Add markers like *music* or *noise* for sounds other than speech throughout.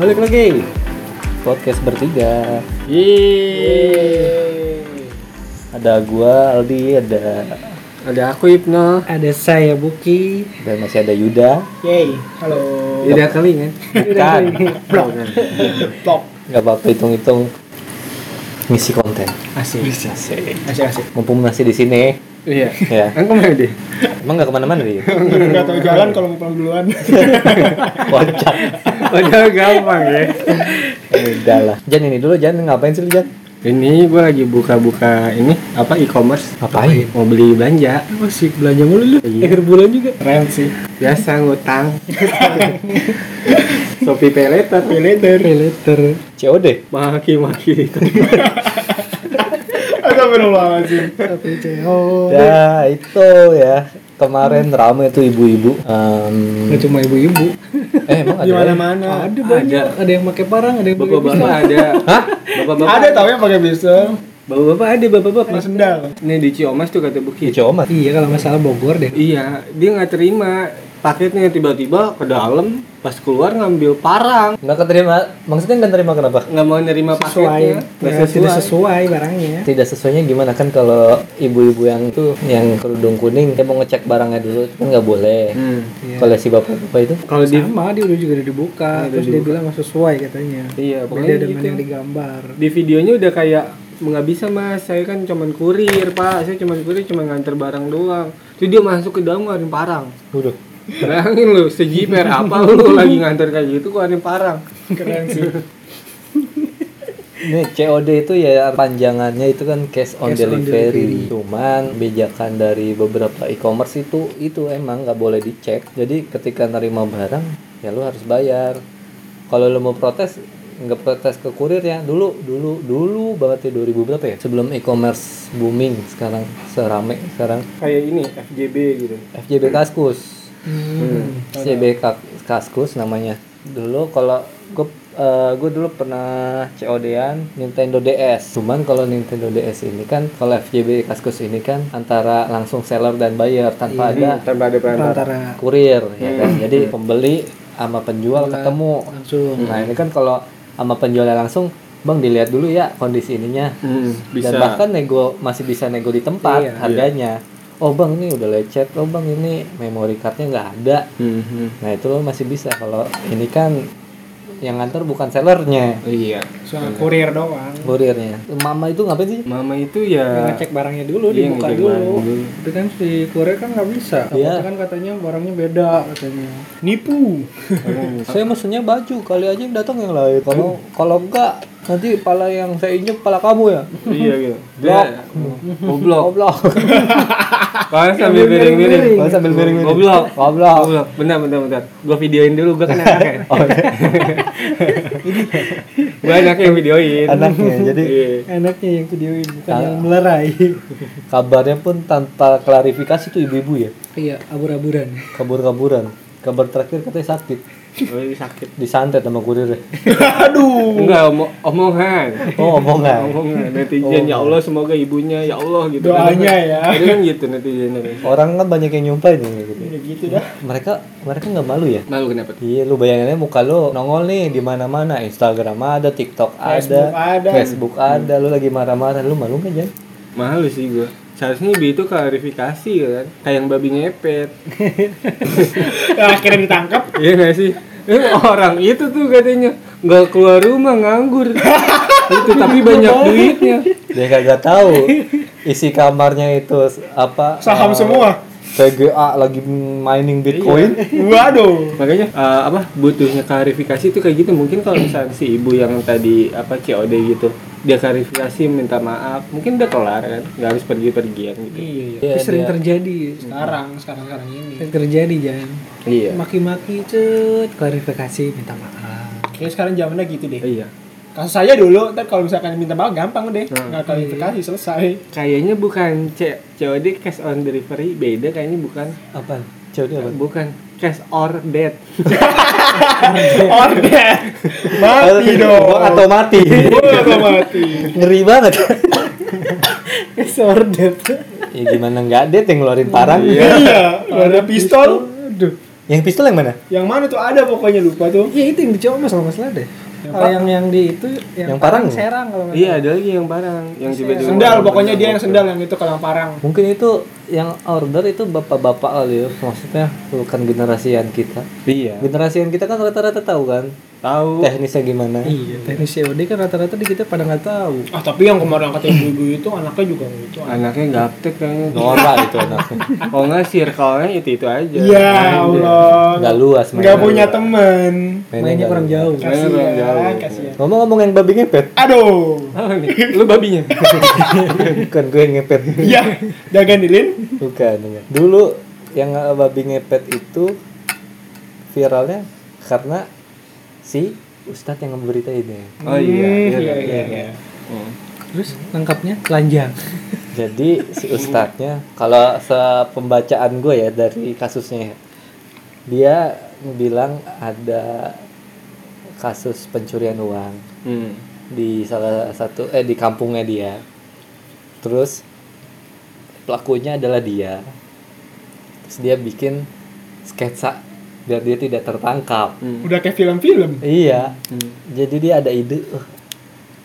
Balik lagi podcast bertiga. Yeay. Ada gua Aldi, ada Ada aku Ibnu. Ada saya Buki. dan masih ada Yuda. Yay. Halo. Tidak kali kan? Kan, Blok. Blok. nggak apa-apa hitung-hitung ngisi konten. Asik. Asik. Asik asik. Mumpung masih di sini, Iya. ya. Kan ke mana deh? Emang nggak ke mana-mana dia? Enggak tahu jalan kalau mau pulang duluan. *laughs* Kocak. Padahal gampang ya. Ya Udah lah. Jan ini dulu, Jan ngapain sih lu Jan? Ini gua lagi buka-buka ini apa e-commerce. Ngapain? Mau beli belanja. Asik belanja mulu lu. Iya. Akhir bulan juga. Keren sih. Biasa ngutang. *laughs* Shopee Pay Later. Pay later. Pay later. COD. Maki-maki. *laughs* Astagfirullahaladzim. Tapi CEO. Ya itu ya. Kemarin rame tuh ibu-ibu. Em, Nggak cuma ibu-ibu. eh emang ada? Di ya? mana-mana. Ada banyak. Ada yang pakai parang, ada yang pakai Bapak-bapak ada. Hah? Bapak-bapak. Ada tau yang pakai pisau. Bapak-bapak ada, bapak-bapak. Sama sendal. Ini di Ciomas tuh kata Di Buki. Comas. Iya kalau masalah Bogor deh. Iya, dia nggak terima paketnya tiba-tiba ke dalam pas keluar ngambil parang Nggak keterima. Maksudnya nggak terima kenapa? nggak mau nerima Sesuai. paketnya Ya, tidak sesuai barangnya. tidak sesuainya gimana kan kalau ibu-ibu yang itu yang kerudung kuning dia mau ngecek barangnya dulu kan nggak boleh Hmm. Iya. kalau si bapak-bapak itu kalau di Sama dia udah juga udah dibuka. Udah Terus dia bilang nggak sesuai katanya. iya Beda pokoknya dengan gitu. yang digambar. di videonya udah kayak nggak bisa mas saya kan cuman kurir pak saya cuman kurir cuma nganter barang doang terus dia masuk ke dalam ngeluarin parang udah bayangin lu sejiper apa lu *laughs* lagi nganter kayak gitu keluarin parang. Keren sih. ini COD itu ya panjangannya itu kan cash on Cash on delivery. cuman kebijakan dari beberapa e-commerce itu itu emang nggak boleh dicek. Jadi ketika nerima barang ya lu harus bayar. Kalau lu mau protes nggak protes ke kurir ya. Dulu dulu dulu banget ya 2000 berapa ya? Sebelum e-commerce booming sekarang serame sekarang kayak ini FJB gitu. FJB Kaskus Hmm. Ka- Kaskus namanya. Dulu kalau gue gue dulu pernah COD-an Nintendo DS cuman kalau Nintendo DS ini kan kalau FJB Kaskus ini kan antara langsung seller dan buyer tanpa ada tanpa ada perantara. Antara kurir ya kan? Jadi pembeli sama penjual ketemu. langsung. nah ini kan kalau sama penjualnya langsung bang dilihat dulu ya kondisi ininya. Hmm, bisa. dan bahkan nego masih bisa nego di tempat Iya. harganya oh bang ini udah lecet oh bang ini memory cardnya nggak ada Hmm, hmm. nah itu lo masih bisa kalau ini kan yang nganter bukan sellernya iya Soal kurir doang. kurirnya mama itu ngapain sih mama itu ya ngecek barangnya dulu, Iya, dibuka dulu. dulu. Itu kan si kurir kan nggak bisa. Iya. Kan katanya barangnya beda katanya. Nipu. saya mesennya baju kali aja yang datang yang lain kalau kalau enggak nanti pala yang saya injek pala kamu ya? Iya gitu. *laughs* Blok. goblok. Goblok. *laughs* Kan sambil miring-miring. Oh, sambil miring-miring. goblok. Goblok. Goblok. Bentar bentar bentar. Gua videoin dulu gua kan anak ya *laughs* oh, iya. gua anak yang videoin. Anaknya jadi Iya. Enaknya yang videoin bukan yang melerai. kabarnya pun tanpa klarifikasi tuh ibu-ibu ya? Iya, abur-aburan. kabur-kaburan. Kabar terakhir katanya sakit. oh *laughs* sakit disantet sama kurirnya *laughs* Aduh. enggak omong omongan oh omongan omongan netizen ya Allah semoga ibunya ya Allah gitu Doanya ya. Itu kan gitu netizennya kan. orang kan banyak yang nyumpahin ya, gitu Ya gitu dah. mereka mereka nggak malu ya malu kenapa Iya, lu bayanginnya muka lu nongol nih di mana-mana, Instagram ada, TikTok Facebook ada, ada. Facebook ada, lu lagi marah-marah, lu malu nggak Jan? malu sih gua seharusnya ibu itu klarifikasi kan kayak yang babi ngepet Nah, *laughs* akhirnya ditangkap. Iya gak sih? Eh, orang itu tuh katanya nggak keluar rumah nganggur. itu tapi banyak duitnya. Dia kagak tahu isi kamarnya itu apa? Saham eh, semua. TGA lagi mining Bitcoin. Waduh. Makanya eh, apa butuhnya klarifikasi itu kayak gitu. Mungkin kalau misalnya si ibu yang tadi apa COD gitu, dia klarifikasi minta maaf, mungkin udah kelar kan, nggak harus pergi-pergian gitu. Iya, iya. Iya, Tapi sering dia- terjadi sekarang, sekarang sekarang ini. Sering terjadi Jan. Iya. Maki-maki cet, klarifikasi minta maaf. Kayaknya sekarang zamannya gitu deh. Iya. Kasus saya dulu, ntar kalau misalkan minta maaf gampang deh. Nah. Nggak klarifikasi selesai. Kayaknya bukan C COD cash on delivery, beda kayaknya bukan. Apa? COD apa? Bukan cash or dead. *laughs* Order. Mati dong. Atau mati. Gua atau mati. Ngeri banget. Order. ya gimana nggak ada yang ngeluarin parang? Iya, ada pistol. Aduh. Yang pistol yang mana? Yang mana tuh ada pokoknya lupa tuh. Iya itu yang dicoba mas kalau nggak salah deh. Yang Kalau yang yang di itu yang, Yang parang? serang kalau Iya, ada lagi yang barang, yang tiba-tiba Sendal pokoknya dia yang sendal yang itu kalau yang parang. Mungkin itu yang order itu bapak-bapak kali ya. Maksudnya bukan generasian kita. Iya. Generasian kita kan rata-rata tahu kan Tahu. teknisnya gimana. Iya, teknis COD kan rata-rata di kita pada nggak tahu. Ah tapi yang kemarin kata ibu-ibu itu anaknya juga gitu. Anaknya gaptek kayaknya. Norak itu anaknya. Kalau *laughs* nggak circle-nya itu itu aja. Ya Allah. Nggak luas Nggak punya temen. Mainnya kurang jauh. Mainnya kurang jauh. Kasihan, kasihan. Ngomong-ngomong yang babi ngepet, Aduh. Lu babinya? *laughs* bukan gue yang ngepet. Iya, jangan dilin. Bukan, bukan. Dulu yang babi ngepet itu viralnya karena si Ustadz yang ngeberitain ya. Oh iya. Hmm, iya, iya, iya. Hmm. Terus lengkapnya telanjang. *laughs* Jadi si Ustadznya kalau sepembacaan gue ya dari kasusnya ya, dia bilang ada kasus pencurian uang Hmm. di salah satu eh di kampungnya dia. Terus pelakunya adalah dia. Terus dia bikin sketsa biar dia tidak tertangkap. Hmm. Udah kayak film-film. Iya. Hmm. Jadi dia ada ide, oh,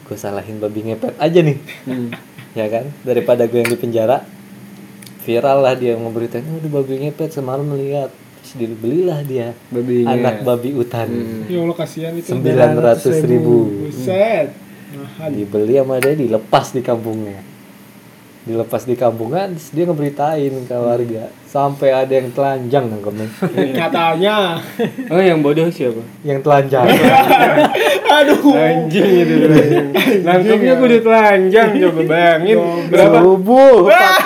gue salahin babi ngepet aja nih. Hmm. *laughs* ya kan daripada gue yang di penjara viral lah dia memberitain oh di babi ngepet semalam melihat terus dibelilah dia Babinya. anak babi hutan Hmm. Ya Allah kasihan itu. sembilan ratus ribu Buset. Mahal. dibeli sama dia dilepas di kampungnya dilepas di kampungnya terus dia ngeberitain ke warga sampai ada yang telanjang nangkepnya Katanya. Oh yang bodoh siapa? yang telanjang *laughs* Aduh. Anjing itu. Nangkepnya kudu telanjang coba bayangin berapa? subuh *laughs* empat,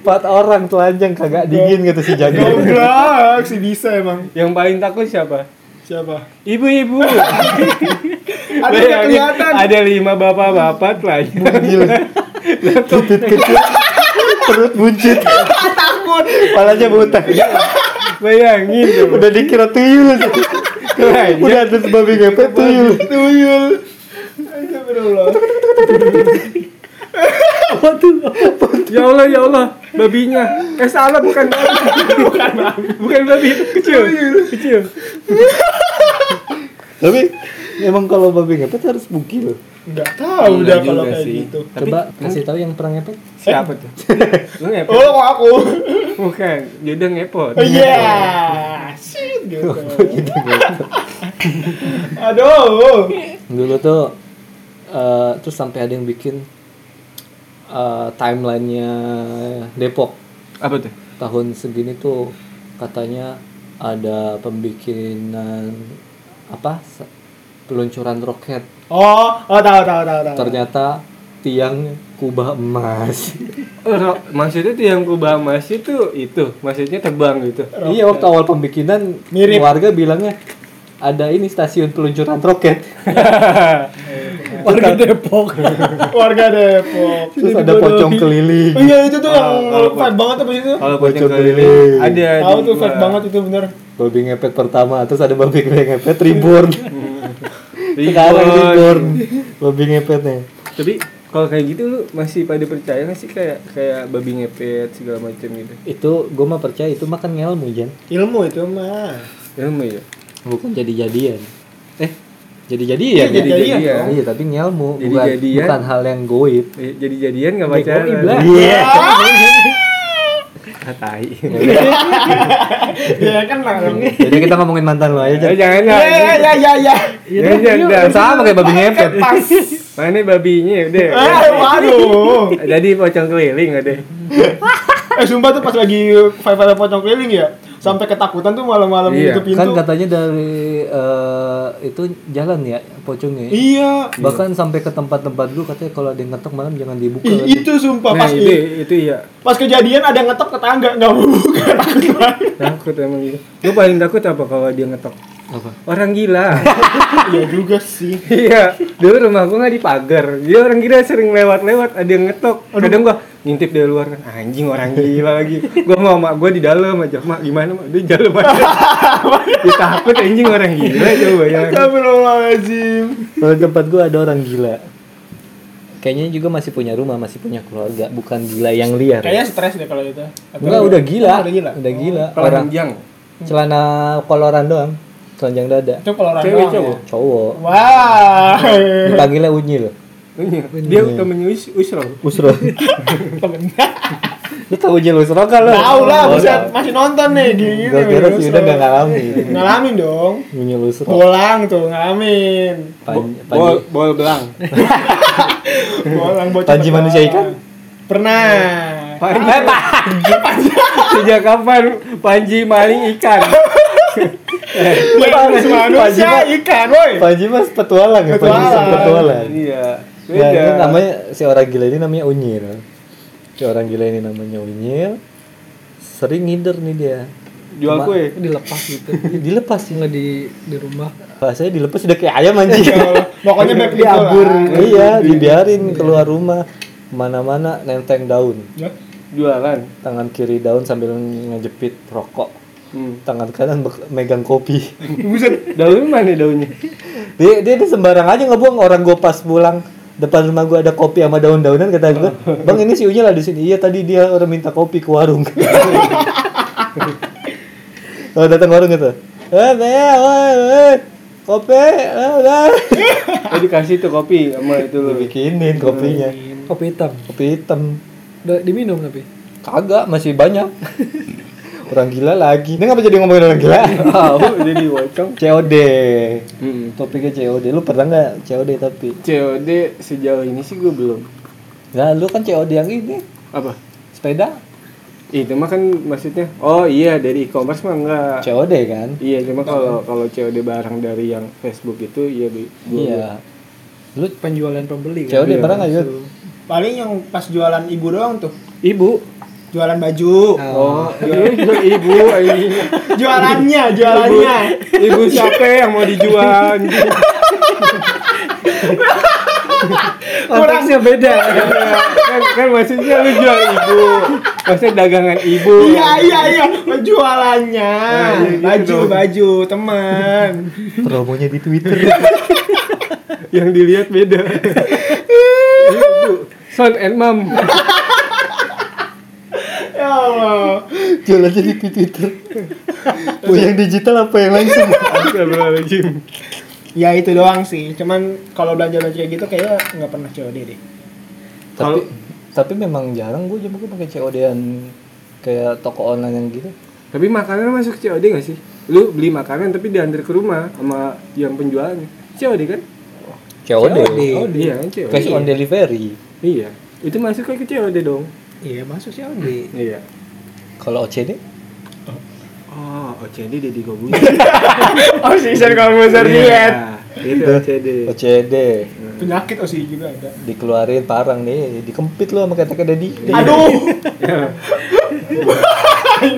empat orang telanjang kagak dingin gitu si jago Goblok, si bisa emang. Yang paling takut siapa? Siapa? Ibu-ibu. *laughs* Ada kelihatan. Ada lima bapak-bapak telanjang. Titit kecil perut buncit Takut. palanya buta Bayangin tuh. udah dikira tuyul udah ada babi ngepet tuyul Tuyul. Ya Allah ya Allah, babinya. Eh salah bukan babi. bukan babi. Bukan babi kecil. Kecil. tapi emang kalau babi ngepet harus bugil Enggak tahu Enggak udah kalau kayak sih. gitu. coba kasih tahu yang pernah ngepet *laughs* Siapa tuh? Lu ngepot? Oh, kok aku? Bukan, dia udah ngepot. Oh iya. Shit gitu. *laughs* Aduh. dulu tuh eh, terus sampai ada yang bikin eh, timelinenya Depok Apa tuh? tahun segini tuh katanya ada pembikinan apa peluncuran roket Oh, oh tahu tahu tahu tahu. ternyata tiang kubah emas Oh, maksudnya tuh yang kubah emas itu itu maksudnya terbang gitu. iya waktu awal pembikinan Mirip. warga bilangnya ada ini stasiun peluncuran roket *laughs* Warga Depok. Warga Depok. terus ada pocong keliling Oh iya itu tuh yang kalau- fight banget tuh pas itu. Kalau Bocor bocor keliling. ada Tahu tuh fight banget itu bener. babi ngepet pertama terus ada babi ngepet Reborn. *laughs* *laughs* sekarang reborn babi ngepetnya Tapi kalau kayak gitu lu masih pada percaya nggak sih kayak kayak babi ngepet segala macam gitu? itu gue mah percaya itu makan ngelmu Jan Ilmu itu mah. Ilmu ya. bukan jadi jadian eh jadi jadian Iya, jadi jadian iya tapi ngelmu Jadi bukan jadian. bukan hal yang goib. Eh, Jadi jadian nggak pacaran? iya *laughs* *laughs* tai. Iya kan lah. jadi kita ngomongin mantan lo aja Eh, Jan. jangan Ya lah. ya ya ya ya. Jangan, jangan, jangan. sama kayak babi ngepet Pas. Mana babinya udah. Eh, waduh. Jadi pocong keliling ada. Eh sumpah tuh pas lagi fight-fight pocong keliling ya. Sampai ketakutan tuh malam-malam Iya. itu pintu. kan katanya dari eh, itu jalan ya pocongnya Iya. bahkan sampai ke tempat-tempat dulu katanya kalau ada yang ngetok malam jangan dibuka Ih, lagi. itu sumpah Nah, pas itu i- itu iya. pas kejadian ada yang ngetok ke tangga nggak mau buka takut emang gitu. Gue paling takut apa kalau dia ngetok? Apa Orang gila. *laughs* Iya juga sih. iya, dulu rumah gua nggak dipagar. Dia orang gila sering lewat-lewat, ada yang ngetok. Kadang gua ngintip dari luar kan, anjing orang gila lagi. Gua mau mak gua di dalam aja. Mak gimana mak? Dia di dalam aja. *laughs* Dia takut anjing orang gila coba ya. Astagfirullahaladzim. kalau tempat gua ada orang gila kayaknya juga masih punya rumah masih punya keluarga bukan gila yang liar Kayaknya stres deh kalau itu. Atau- Iya. Enggak udah gila. Oh, udah gila. Udah gila. Orang Orang jang. celana koloran doang telanjang dada Itu kalau orang Cewek cowok? ya? cowok Wah. dipanggilnya unyil Iya. Dia temennya Us Usro. usro *laughs* lu tau unyil usro kan lu Tahu lah, Oh, buset masih nonton nih gini. Gua kira sih udah gak ngalamin Ngalamin dong. unyil usro Bolang tuh ngalamin. Pan- Bol Panji, bol belang. *laughs* Bolang bocah. Panji manusia ikan? Pernah. Panji. Sejak kapan Panji maling ikan? *laughs* Panji manusia ikan, woi. Panji mas petualang ya Petualang. petualang Iya. Ya, ini namanya si orang gila ini namanya unyil si orang gila ini namanya unyil sering ngider nih dia Jual kue. dilepas gitu dilepas sih nggak di di rumah bahasanya dilepas udah kayak ayam anjing Pokoknya back gitu diabur lah. iya dibiarin keluar rumah mana-mana nenteng daun Ya. Jualan. tangan kiri daun sambil ngejepit rokok Hmm. tangan kanan megang kopi. *laughs* Buset, daunnya mana daunnya? dia dia, dia sembarang aja ngebuang orang gue pas pulang depan rumah gue ada kopi sama daun-daunan kata gue *laughs* bang ini si Unyil ada di sini. Iya tadi dia orang minta kopi ke warung. *laughs* Kalau datang warung gitu eh Bea, woi, woi, kopi eh, udah. Oh dikasih tuh kopi sama itu lu. bikinin kopinya. Kopi hitam. Kopi hitam. Udah diminum tapi? Kagak masih banyak orang gila lagi ini ngapa jadi ngomongin orang gila Tahu jadi wocong. COD Hmm. topiknya COD lu pernah nggak COD tapi COD sejauh ini sih gue belum. nah lu kan COD yang ini Apa? sepeda Itu mah kan maksudnya. Oh iya dari e-commerce mah enggak. COD kan Iya cuma kalau kalau COD barang dari yang Facebook itu iya bi. gua- iya lu penjualan pembeli kan COD Iya, pernah nggak? Paling yang pas jualan ibu doang tuh. Ibu. Jualan baju. Oh, iya, iya, *laughs* ibu anjing. Jualannya, jualannya. Ibu siapa yang mau dijual? konteksnya beda kan, kan maksudnya lu jual ibu. Maksudnya dagangan ibu. Iya, iya, iya. Jualannya. Nah, iya gitu Baju, baju, teman. promonya di Twitter Yang dilihat beda. *laughs* ibu. Son and mom. Allah. jualannya di Twitter mau yang digital apa yang langsung Astagfirullahaladzim. Ya itu doang sih. Cuman kalau belanja-belanja kayak gitu kayaknya nggak pernah COD deh. tapi tapi memang jarang gue gue pakai COD yang kayak toko online yang gitu Tapi makanan masuk COD gak sih? Lu beli makanan tapi diantar ke rumah sama yang penjualnya. COD kan? COD, COD. Iya, kan COD. cash on delivery Iya. Itu masuk ke COD dong. iya masuk sih COD Iya. Kalau OCD Oh, OCD Deddy Gobu. *laughs* Oh, season kalau besar diet. Itu OCD. OCD Penyakit OSI juga ada. dikeluarin parang nih dikempit lu sama kata kata di Aduh. *laughs*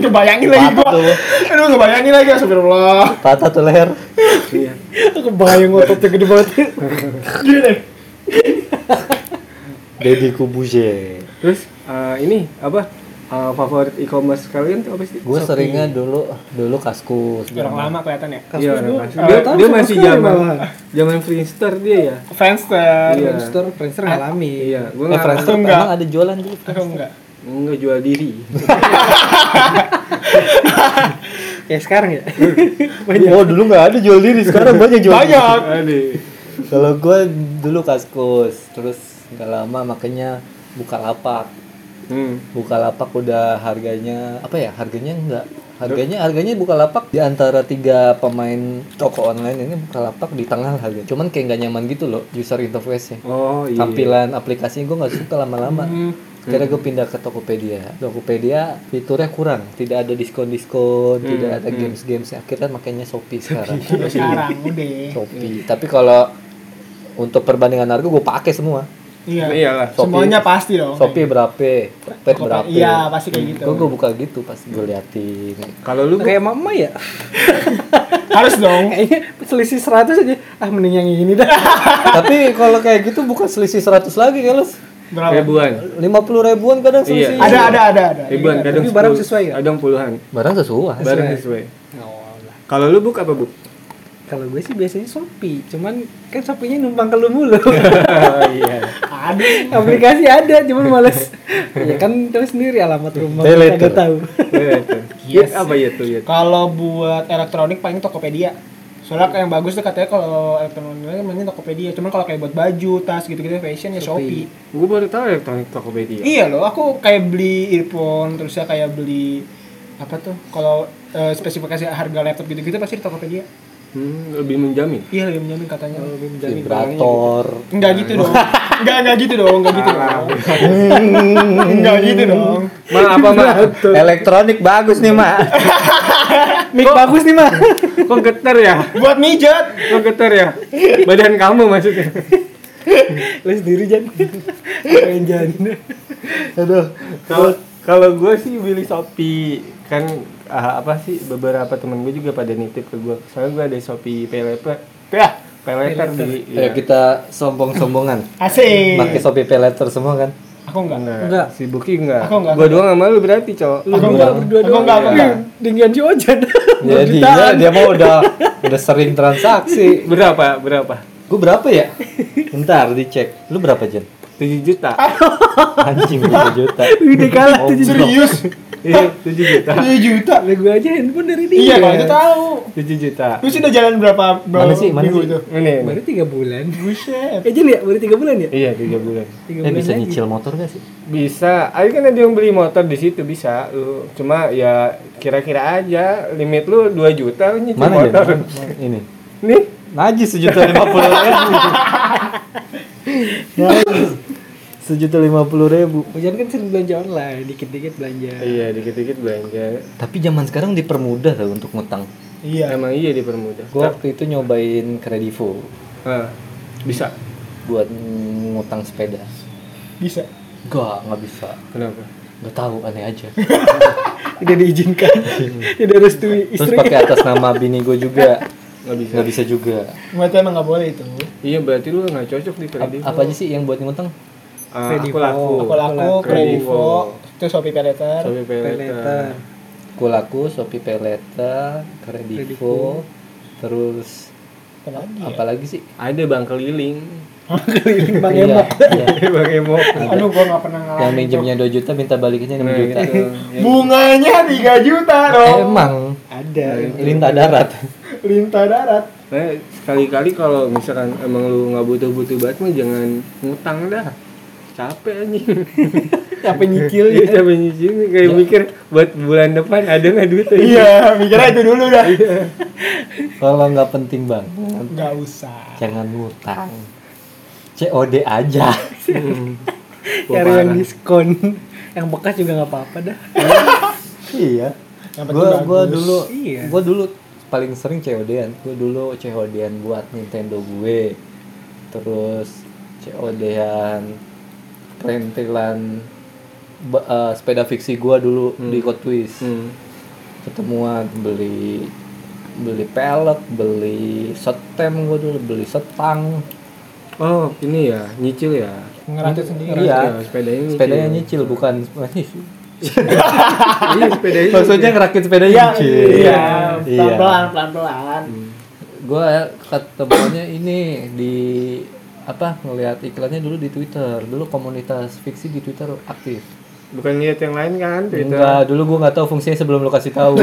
ngebayangin lagi gua. Tuh. Aduh, ngebayangin lagi astagfirullah. patah tuh leher Iya. kebayang ototnya gede banget Gini deh. Deddy Kubuje Terus eh, ini apa? Eh, favorit e-commerce kalian tuh apa sih? gue seringnya dulu dulu kaskus Orang lama kelihatan ya. Iya, orang gua- kasus. dua Dia, tahun dia masih zaman zaman Friendster dia ya. Friendster. Iya. Friendster Friendster ngalami Iya, gua eh nggak Friendster enggak. emang ada jualan dulu Aku enggak. nggak jual diri. *laughs* kayak sekarang ya *laughs* oh dulu nggak ada jual diri sekarang banyak jual. Banyak. Kalau gue dulu kaskus terus nggak lama makanya buka lapak Hmm. buka lapak udah harganya apa ya harganya enggak harganya harganya buka lapak di antara tiga pemain toko online ini buka lapak di tengah harga cuman kayak nggak nyaman gitu loh user interface nya Oh iya. tampilan aplikasinya gue nggak suka lama-lama Hmm. Akhirnya gue pindah ke Tokopedia. Tokopedia fiturnya kurang, tidak ada diskon-diskon, tidak ada games-games. Akhirnya makanya Shopee sekarang. Sekarang udah. Shopee. Tapi kalau untuk perbandingan harga gue pakai semua. Iya. Iyalah. Shopee. Semuanya pasti dong. Shopee berapa, Tokped Tokped, berapa. iya, pasti kayak gitu. Gue gue buka gitu pas gue liatin. Kalau lu kayak mama ya *laughs* Harus dong. kayaknya selisih 100 aja ah mending yang ini dah *laughs* Tapi kalau kayak gitu bukan selisih 100 lagi kalau Berapa? ribuan. 50 ribuan kadang Iya. selisih. Ada ada ada ada. Ribuan kadang Tapi barang 10, sesuai nggak? Kadang puluhan. Barang sesuai. Barang sesuai. Kalau lu buk apa buk? Kalau gue sih biasanya Shopee, cuman kan Shopee-nya numpang ke lu mulu. Oh, *laughs* iya. Aplikasi ada, cuman males. ya kan tahu sendiri alamat rumah. Kagak tahu. Iya, tuh. Yes. Yet apa ya tuh ya? Kalau buat elektronik paling Tokopedia. Soalnya kayak yang bagus tuh katanya kalau elektronik mainnya Tokopedia. Cuman kalau kayak buat baju, tas gitu-gitu fashion ya Shopee. Gue baru tahu elektronik Tokopedia. Iya loh, aku kayak beli earphone terus ya kayak beli apa tuh? Kalau eh, spesifikasi harga laptop gitu-gitu pasti di Tokopedia. Hmm, lebih menjamin. Iya lebih menjamin katanya. Lebih menjamin vibrator Enggak gitu dong. Enggak enggak gitu dong, enggak gitu dong. Enggak gitu dong. Ma apa ma? elektronik bagus nih mak *laughs* Mic bagus nih mah. Kok getar ya? Buat mijat. Kok getar ya? Badan kamu maksudnya. Lu sendiri Jan. Keren Jan. aduh Kalau kalau gue sih beli Shopee kan ah, apa sih beberapa temen gue juga pada nitip ke gue. Soalnya gue ada Shopee Pay Later. Ya, Pay Later di. ya kita sombong-sombongan *laughs* Asik. pakai Shopee Pay Later semua kan Aku enggak. Enggak. Enggak. Si Buki enggak. Aku enggak. Gua doang sama lu berarti, Cok. Aku Berdua enggak. berdua Aku doang. enggak, aku enggak. Tinggian si Ojan. *laughs* ya dia dia mau udah udah sering transaksi Berapa? Berapa? gue berapa ya bentar dicek lu berapa Jen 7 juta. *laughs* anjing 7 juta Udah kalah tujuh juta. Serius? *laughs* Iya, 7 juta. 7 juta. Lah gue aja handphone dari dia. Iya, kalau itu tahu. 7 juta. Lu sudah jalan berapa berapa Mana sih, mana minggu sih? itu? Ini. ini. Baru tiga bulan. Buset. Eh Jan ya, baru tiga bulan ya? Iya, 3 bulan. Tiga eh bisa lagi. nyicil motor gak sih Bisa. Ayo kan ada yang beli motor di situ bisa. Lu cuma ya kira-kira aja limit lu 2 juta lu nyicil mana motor. Ini Nih, najis sejuta lima puluh ribu Najis. *laughs* sejuta lima puluh ribu Ojan kan sering belanja online, dikit-dikit belanja. iya dikit-dikit belanja. tapi zaman sekarang dipermudah tau untuk ngutang Iya. Emang iya dipermudah. gue waktu itu nyobain kredivo Ah, bisa. buat ngutang sepeda Bisa. gak nggak bisa Kenapa? nggak tahu aneh aja *laughs* Tidak diizinkan. *laughs* Tidak restui terus istri. pakai atas nama bini gue juga *laughs* Nggak bisa. nggak bisa juga Berarti emang nggak boleh itu. Iya, berarti lu nggak cocok di kredit. apa aja sih yang buat ngutang Kredivo. aku laku. Aku laku, Kredivo. Kredivo, itu Shopee Pay Later. Shopee Pay Later. later. Kulaku, Shopee Pay Later, Kredivo, Kredivo. terus Apa lagi ya? apalagi sih? Ada bang keliling. *laughs* Keliling Bang Iya, Emo. iya. *laughs* bang Emo. Aduh, gua nggak pernah ngalamin. Yang minjemnya 2 juta minta balikinnya 6 Nah, juta. gitu. Yang- *laughs* Bunganya 3 juta dong. Emang Ada. lintah darat. Lintah darat. Nah, sekali-kali kalau misalkan emang lu nggak butuh-butuh banget mah jangan ngutang dah. Capek anjing. *laughs* Apa nyicil Iya, ya? capek nyicil kayak mikir buat bulan depan ada nggak duit Iya, mikirnya itu dulu dah. Kalau nggak penting banget, Nggak usah. jangan ngutang. COD aja. Hmm. Cari yang diskon. Yang bekas juga nggak apa-apa dah. iya. Gua bagus. dulu Iya. gua dulu paling sering COD-an. Gua dulu COD-an buat Nintendo gue. Terus COD-an perintilan eh, sepeda fiksi gua dulu Hmm. di Hot Wheels. Hmm. ketemuan beli beli pelek beli setem gue dulu beli setang Oh, ini ya, nyicil ya. Ngerakit sendiri. Iya. Ya, sepedanya nyicil. sepedanya nyicil bukan *laughs* iya, sepedanya. maksudnya ngerakit sepeda Iya, nyicil iya. iya Pelan-pelan, pelan-pelan. gue ketemuannya ini di apa ngelihat iklannya dulu di Twitter dulu komunitas fiksi di Twitter aktif Bukan lihat yang lain kan, Twitter. enggak dulu gue nggak tahu fungsinya sebelum lo kasih tahu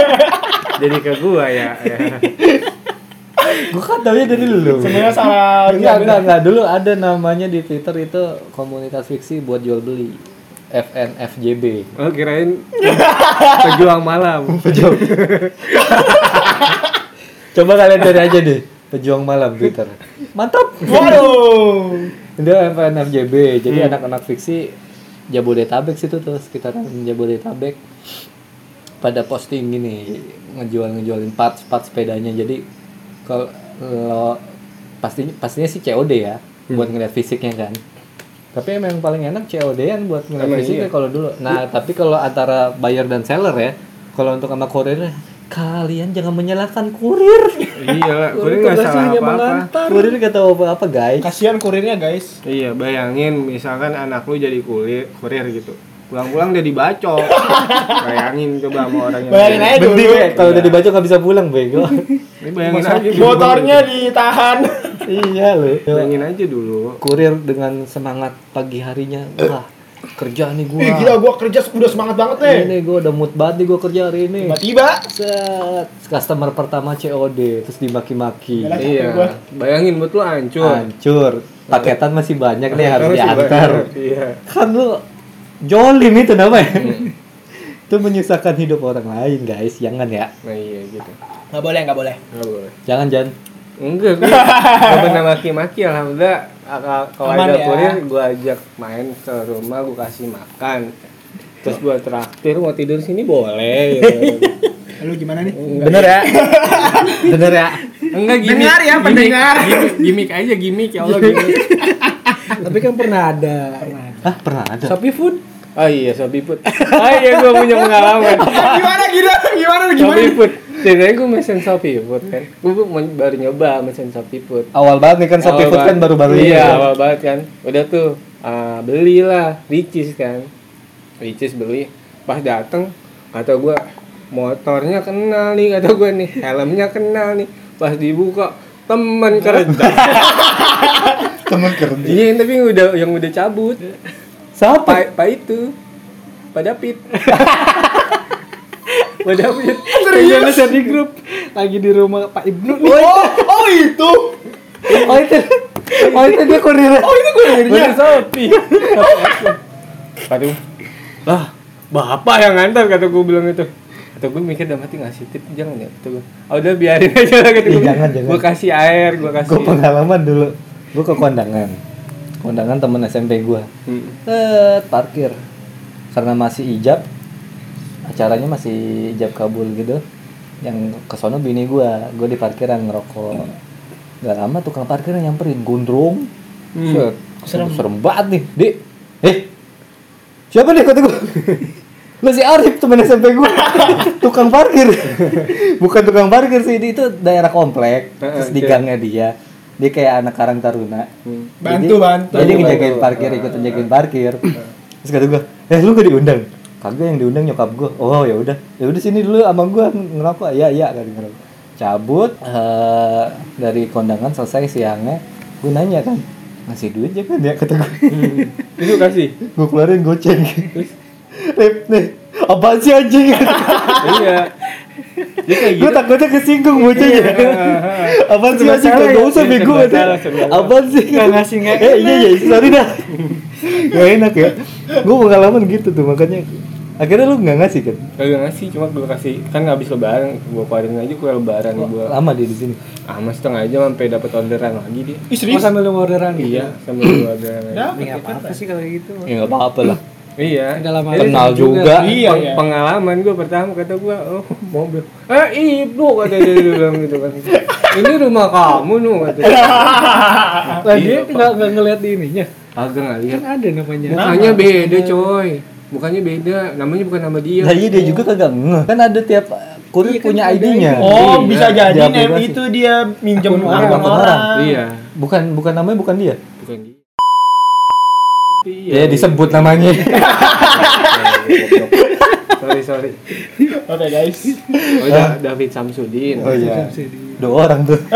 *laughs* Jadi ke gua ya. ya. gue kan taunya dari lu Sebenarnya salah Enggak, enggak, enggak. Dulu ada namanya di Twitter itu komunitas fiksi buat jual beli. FNFJB. Oh, kirain pejuang malam. *laughs* Coba kalian cari aja deh. Pejuang malam Twitter. *laughs* Mantap. Waduh. Itu FNFJB. Jadi anak-anak fiksi Jabodetabek situ tuh sekitaran Jabodetabek pada posting gini ngejual ngejualin parts parts sepedanya jadi kalau pastinya pastinya sih COD ya buat ngeliat fisiknya kan tapi emang paling enak COD-an buat ngeliat fisiknya iya. kalau dulu nah tapi kalau antara buyer dan seller ya kalau untuk sama kurir kalian jangan menyalahkan kurir iya *laughs* kurir nggak salah apa-apa. mengantar. kurir gak tahu apa-apa guys Kasihan kurirnya, guys. Iya, bayangin misalkan anak lu jadi kurir, kurir gitu. pulang-pulang udah dibacok *laughs* bayangin coba sama orang yang Bayangin aja dulu. Ya, kalau udah dibaca nggak bisa pulang bego. *laughs* Ini bayangin aja dulu. Motornya ditahan. iya lo. bayangin aja dulu Kurir dengan semangat pagi harinya. Wah, kerja nih gua. Ih gila gua kerja udah semangat banget nih. Ini gua udah mood banget nih gua kerja hari ini. Tiba-tiba Set, customer pertama COD terus dimaki-maki. Yalah. iya gua. bayangin buat lu hancur Hancur. Paketan masih banyak nih harus diantar. iya Kan lu jolim itu namanya. itu menyusahkan hidup orang lain, guys. Jangan ya. nah iya gitu Nggak boleh, nggak boleh. nggak boleh Jangan, jangan. enggak gue gak pernah maki-maki alhamdulillah kalau Aman ada ya. kurir gue ajak main ke rumah gue kasih makan terus gue traktir mau tidur sini boleh gitu. *laughs* Lu gimana nih? Bener ya? *laughs* Bener ya? enggak gimmick Dengar ya, gimmick, pendengar. gimmick, gimmick aja gimmick ya Allah gimmick *laughs* Tapi kan pernah ada. Pernah ada. Hah, pernah ada? Shopee Food. oh iya sobi put oh iya gue punya pengalaman gimana gimana? Gimana gimana? sobi put ceritanya gue mesen sobi put kan. Gue baru nyoba mesen sobi put Awal banget nih kan Awal Food kan baru-baru ini. iya awal banget kan. Udah tuh ah, belilah ricis kan. Ricis beli. Pas dateng kata gua motornya kenal nih kata gua nih. Helmnya kenal nih. Pas dibuka teman kerja. *laughs* Temen kerja. iya tapi yang udah yang udah cabut. Siapa? pak pak itu. Pak David *laughs* pak David Serius? di grup. Lagi di rumah Pak Ibnu nih. Oh, oh itu. Oh itu. Oh itu dia kurir. Oh itu gue Bener Sopi. Aduh. Lah, bapak yang ngantar kata gue bilang itu. Kata gue mikir dalam hati ngasih tip jangan ya kata gue. Ah udah biarin aja lah kata Ih, gue. jangan, jangan. Gue kasih air, gue kasih. Gue pengalaman dulu. Gue ke kondangan. Kondangan temen SMP gue. Hmm. Eh, parkir. Karena masih ijab. Acaranya masih ijab kabul gitu. Yang ke sono bini gue. Gue di parkiran ngerokok. Gak lama tukang parkirnya nyamperin gondrong. Hmm. Set. Serem. serem banget nih. Di. Eh. Siapa nih kata gue? Lu si Arif temen SMP gue *laughs* Tukang parkir Bukan tukang parkir sih Itu daerah komplek Heeh, Terus di gangnya dia Dia kayak anak karang taruna Hmm. Bantu, jadi, bantu. Jadi ngejagain parkir Ikut ngejagain parkir Terus kata gue Eh lu gak diundang? Kagak yang diundang nyokap gue Oh ya udah. Ya udah sini dulu sama gue ngerokok. Iya iya kata ngerokok Cabut eh, Dari kondangan selesai siangnya. Gue nanya kan Ngasih duit ya kan? Ya kata gue Hmm. Itu kasih. gue keluarin goceng. Rip nih. Apaan sih anjing? Iya. Gue gitu. takutnya kesinggung bocahnya. Apaan sih Serba anjing? salah gak ya? usah Iya, bego aja. salah. apaan sih? Nggak ngasih, nggak eh iya iya sorry dah. Gak enak ya. Gue pengalaman gitu tuh makanya akhirnya lu gak ngasih kan Kagak ngasih, cuma gue kasih kan habis lebaran, gue keluarin aja kue lebaran gue. lama dia di sini Ah, mas setengah jam sampai dapat orderan lagi dia. Ih Oh serius? sambil lu orderan gitu. Iya, sampai dua orderan lagi. Ya, apa-apa kan? sih kalau gitu. ya gak apa-apa lah Iya. Lama Jadi kenal juga. Iya, Peng- iya. Pengalaman gue pertama kata gue, oh mobil. Eh ibu kata dia, bilang gitu kan. *laughs* Ini rumah kamu nu kata. dia Iya, nggak nggak ngeliat di ininya. Agak nggak lihat. Kan ada namanya. Mukanya beda coy. Mukanya beda. Namanya bukan nama dia. nah iya dia juga kagak ngeh kan ada tiap kurir Iya, kan punya ID-nya Oh, Iya, bisa jadi aplikasi. itu dia minjem Akun orang. orang. orang. Iya. bukan bukan namanya bukan dia Bukan dia. ya disebut namanya *laughs* sorry sorry. Oke guys. Oh Da- David Samsudin. oh iya dua orang tuh *laughs*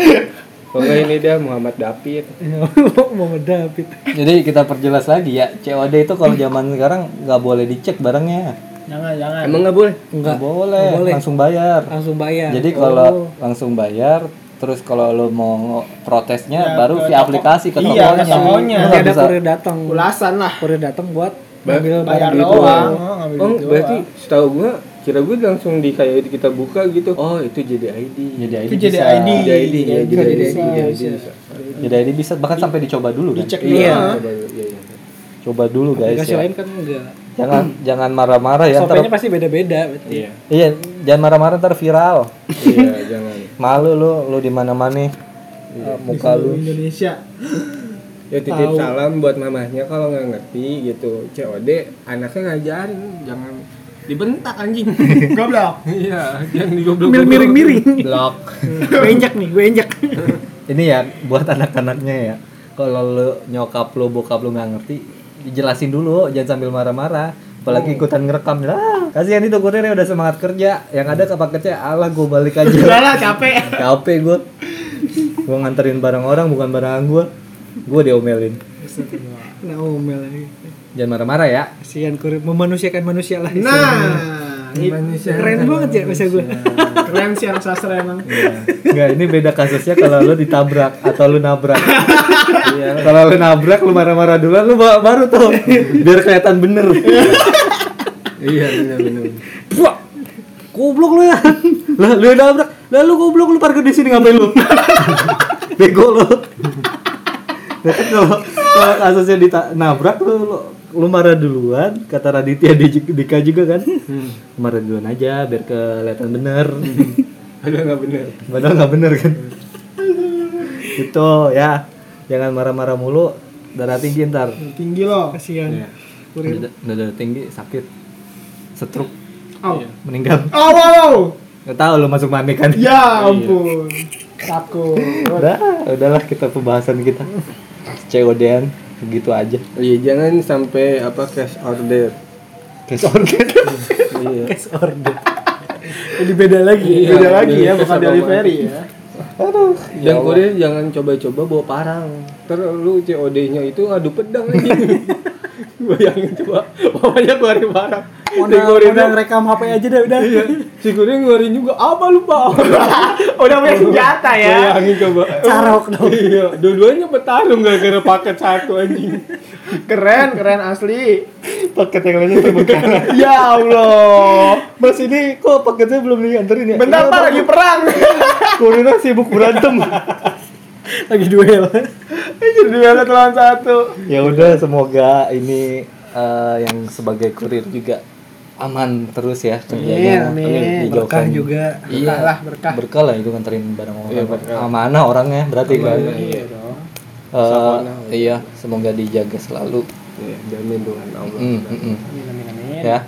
*laughs* Pokoknya ini dia Muhammad David. *laughs* Muhammad David. Jadi kita perjelas lagi ya, COD itu kalau zaman sekarang nggak boleh dicek barangnya. Jangan jangan. Emang nggak boleh? Nggak boleh, nggak boleh. langsung bayar. Langsung bayar. Jadi Oh. kalau langsung bayar, terus kalau lo mau protesnya Ya, baru via toko. aplikasi ke Iya, tokonya. ke tokonya. Nggak ada bisa- kurir datang. ulasan lah. Kurir datang buat Ba- ngambil Bayar barang itu. doang. Oh, ngambil Oh, berarti doang. setahu gua kira gua langsung di kayak kita buka gitu. Oh, itu jadi ID. Jadi ID Itu jadi bisa. ID. Jadi ID, ya, Jadi jadi ID. ID, jadi Bisa. bisa. Jadi ID bisa bahkan sampai dicoba dulu kan. Dicek Iya. dulu. coba dulu. Iya, iya. Coba dulu guys Aplikasi ya. lain kan enggak. Jangan jangan marah-marah ya ntar. Pasti beda-beda berarti. Iya. Iya, jangan marah-marah ntar viral. Iya, jangan. Malu lu lu di mana-mana. Iya. Eh, muka lu. Indonesia. Ya titip salam buat mamahnya kalau nggak ngerti gitu. COD anaknya ngajarin jangan dibentak anjing. *laughs* Goblok. Iya, jangan digoblok. Miring-miring. Blok. *laughs* gue injak nih, gue injak. Ini ya buat anak-anaknya ya. kalau lu nyokap lu bokap lu nggak ngerti dijelasin dulu jangan sambil marah-marah apalagi ikutan ngerekam lah kasihan itu kurirnya udah semangat kerja yang ada kapan kerja alah gue balik aja *laughs* Udah lah capek. capek gue gue nganterin barang orang bukan barang gue gue diomelin Nah, omel lagi. Jangan marah-marah ya Kasihan kurir memanusiakan manusia lah. Nah, ini keren banget ya bahasa gue. *laughs* keren sih anak sastra emang. Enggak, ini beda kasusnya kalau lu ditabrak atau lu nabrak. Iya. Kalau lu nabrak lu marah-marah duluan lu ba- baru tuh biar kelihatan bener. Iya benar-benar. Wah. Goblok lu ya. Lah lu yang nabrak. Lah lu goblok lu parkir di sini ngapain lu? Bego lu. Nah, kan kalau kalau kasusnya ditabrak lu, lu lu marah duluan kata Raditya Di- Dika juga kan marah duluan aja biar kelihatan bener *laughs* Ada nggak benar? Padahal nggak bener kan. itu ya. Jangan marah-marah mulu. Darah tinggi ntar. Tinggi loh. Kasihan. Iya. Udah udah darah tinggi sakit. Stroke Au. meninggal. Au, au. Gak tahu lu masuk mana kan. Ya ampun. Takut. Udah, udahlah kita pembahasan kita. COD-an begitu aja. Iya jangan sampai apa cash order. Case organ. *laughs* Iya. Cash order. *laughs* Jadi beda lagi. Iya, Beda lagi ya, bukan sama delivery ya. Aduh. Dan kurir jangan coba-coba bawa parang. Terus lu COD-nya itu adu pedang aja. *laughs* Bayangin coba, bapaknya keluarin Si kurir udah rekam HP aja dah udah. Iya, si kurir ngeluarin juga apa lu pak? *laughs* Udah punya senjata ya. Bayangin coba. Carok dong. Iya, dua-duanya bertarung gara-gara paket satu anjing. Keren, keren asli. Paket yang lainnya terbengkalai. *laughs* Ya Allah. Mas ini kok paketnya belum dianterin ya? Bentar Pak lagi perang. Kurirnya sibuk berantem. *laughs* Lagi duel. Jadi duel satu lawan satu. ya udah semoga ini eh, yang sebagai kurir juga aman terus ya kerjanya Amin, amin. Berkah Dijauhkan. juga. iya Berkah lah, berkah. berkah lah itu nganterin barang orang Iya, berkah. amanah orangnya berarti kan Iya dong. Eh, Sakonah. iya semoga dijaga selalu Iya, jamin Tuhan Allah. Mm, mm, mm. Amin amin amin. ya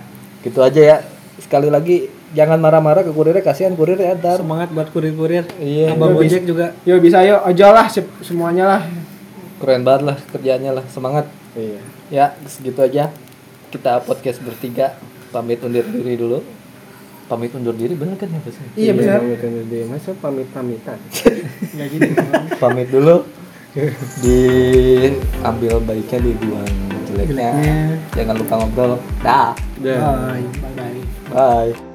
gitu aja ya sekali lagi jangan marah-marah ke kurirnya kasihan kurir ya ntar Semangat buat kurir-kurir. Iya. Abang Udah Gojek juga. Yuk bisa yuk, ojol lah se- semuanya lah. keren banget lah kerjaannya lah semangat Iya. ya segitu aja kita podcast bertiga pamit undur diri dulu pamit undur diri bener kan ya bahasanya? Iya, benar. pamit dia masa pamit-pamitan. *laughs* Enggak gitu. pamit dulu diambil baiknya dibuang jeleknya jangan lupa ngobrol dah Dah. Bye. Bye bye. bye